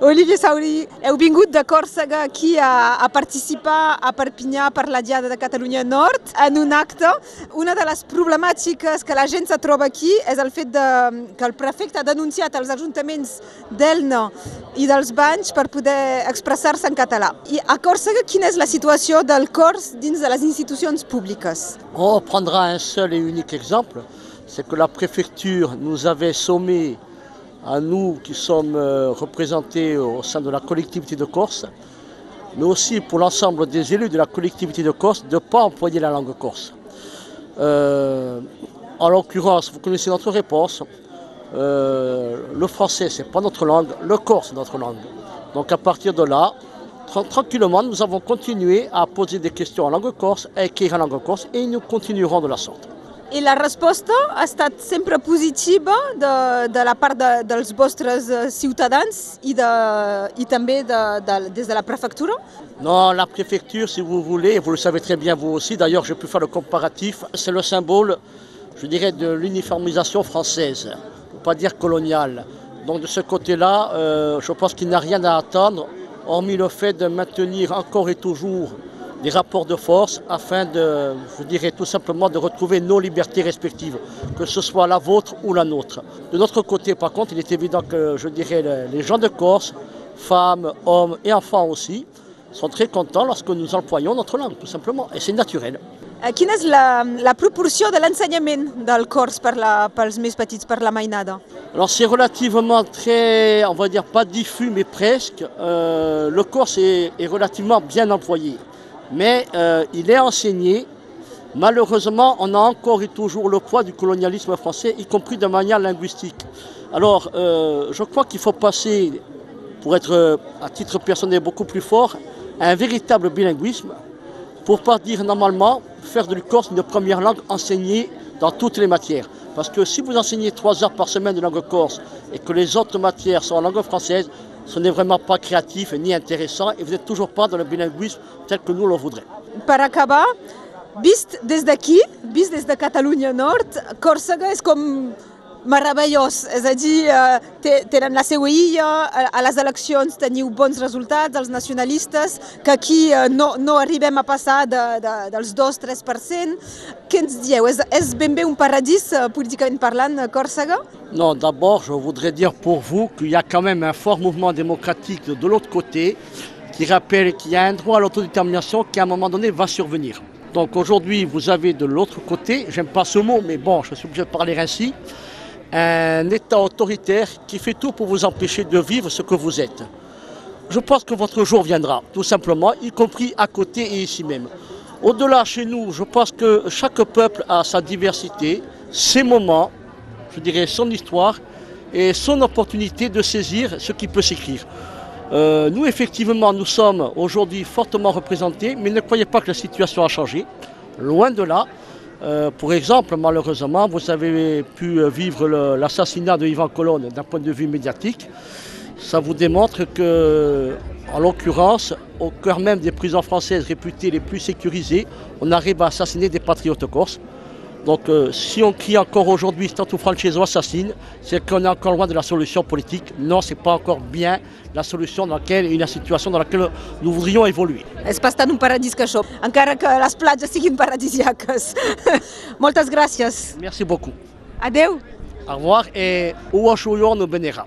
Olivier Sauri, heu vingut de Còrsega aquí a, a participar a Perpinyà per la Diada de Catalunya Nord en un acte. Una de les problemàtiques que la gent se troba aquí és el fet de, que el prefecte ha denunciat als ajuntaments d'Elna i dels Banys per poder expressar-se en català. I a Còrsega, quina és la situació del cors dins de les institucions públiques? On prendra un seul et unique exemple, c'est que la préfecture nous avait sommé à nous qui sommes euh, représentés au sein de la collectivité de Corse, mais aussi pour l'ensemble des élus de la collectivité de Corse, de ne pas employer la langue corse. Euh, en l'occurrence, vous connaissez notre réponse. Euh, le français, c'est pas notre langue, le corse, c'est notre langue. Donc à partir de là, tranquillement, nous avons continué à poser des questions en langue corse, à écrire en langue corse, et nous continuerons de la sorte. I la resposta ha estat sempre positiva de, la part de, dels vostres eh, ciutadans i, de, de, la préfecture Non, la préfecture, si vous voulez, vous le savez très bien vous aussi, d'ailleurs je peux faire le comparatif, c'est le symbole, je dirais, de l'uniformisation française, pour pas dire coloniale. Donc de ce côté-là, euh, je pense qu'il n'y a rien à attendre, hormis le fait de maintenir encore et toujours des rapports de force afin de, je dirais tout simplement, de retrouver nos libertés respectives, que ce soit la vôtre ou la nôtre. De notre côté, par contre, il est évident que, je dirais, les gens de Corse, femmes, hommes et enfants aussi, sont très contents lorsque nous employons notre langue, tout simplement, et c'est naturel. Eh, Quina és la, la proporció de l'ensenyament del cors per la, pels més petits, per la mainada? Alors c'est relativement très, on va dire pas diffus, mais presque. Euh, le corse est, est relativement bien employé mais euh, il est enseigné. Malheureusement, on a encore et toujours le poids du colonialisme français, y compris de manière linguistique. Alors, euh, je crois qu'il faut passer, pour être euh, à titre personnel beaucoup plus fort, à un véritable bilinguisme, pour pas dire normalement faire de du corse une première langue enseignée dans toutes les matières. Parce que si vous enseignez trois heures par semaine de langue corse et que les autres matières sont en langue française, ce n'est vraiment pas créatif ni intéressant et vous n'êtes toujours pas dans le bilinguisme tel que nous le voudrions. Per acabar, vist des d'aquí, vist des de Catalunya Nord, Còrsega és com meravellós, és a dir, eh, tenen la seva illa, a, a les eleccions teniu bons resultats, els nacionalistes, que aquí eh, no, no arribem a passar de, de, dels 2-3%. Què ens dieu? És, és ben bé un paradís, eh, políticament parlant, eh, Còrsega? Non, d'abord, je voudrais dire pour vous qu'il y a quand même un fort mouvement démocratique de l'autre côté qui rappelle qu'il y a un droit à l'autodétermination qui à un moment donné va survenir. Donc aujourd'hui, vous avez de l'autre côté, j'aime pas ce mot, mais bon, je suis obligé de parler ainsi, un État autoritaire qui fait tout pour vous empêcher de vivre ce que vous êtes. Je pense que votre jour viendra, tout simplement, y compris à côté et ici même. Au-delà, chez nous, je pense que chaque peuple a sa diversité, ses moments, je dirais son histoire et son opportunité de saisir ce qui peut s'écrire. Euh, nous, effectivement, nous sommes aujourd'hui fortement représentés, mais ne croyez pas que la situation a changé. Loin de là. Euh, pour exemple, malheureusement, vous avez pu euh, vivre l'assassinat de Yvan Colonne d'un point de vue médiatique. Ça vous démontre que, en l'occurrence, au cœur même des prisons françaises réputées les plus sécurisées, on arrive à assassiner des patriotes corses. Donc euh, si on crie encore aujourd'hui Stato Francesco assassine, c'est qu'on est encore loin de la solution politique. Non, c'est pas encore bien la solution dans laquelle, et la situation dans laquelle nous voudrions évoluer. És bastant un paradís que això, encara que les platges siguin paradisiaques. Moltes gràcies. Merci beaucoup. Adeu. Au revoir et Uwashuyon Benera.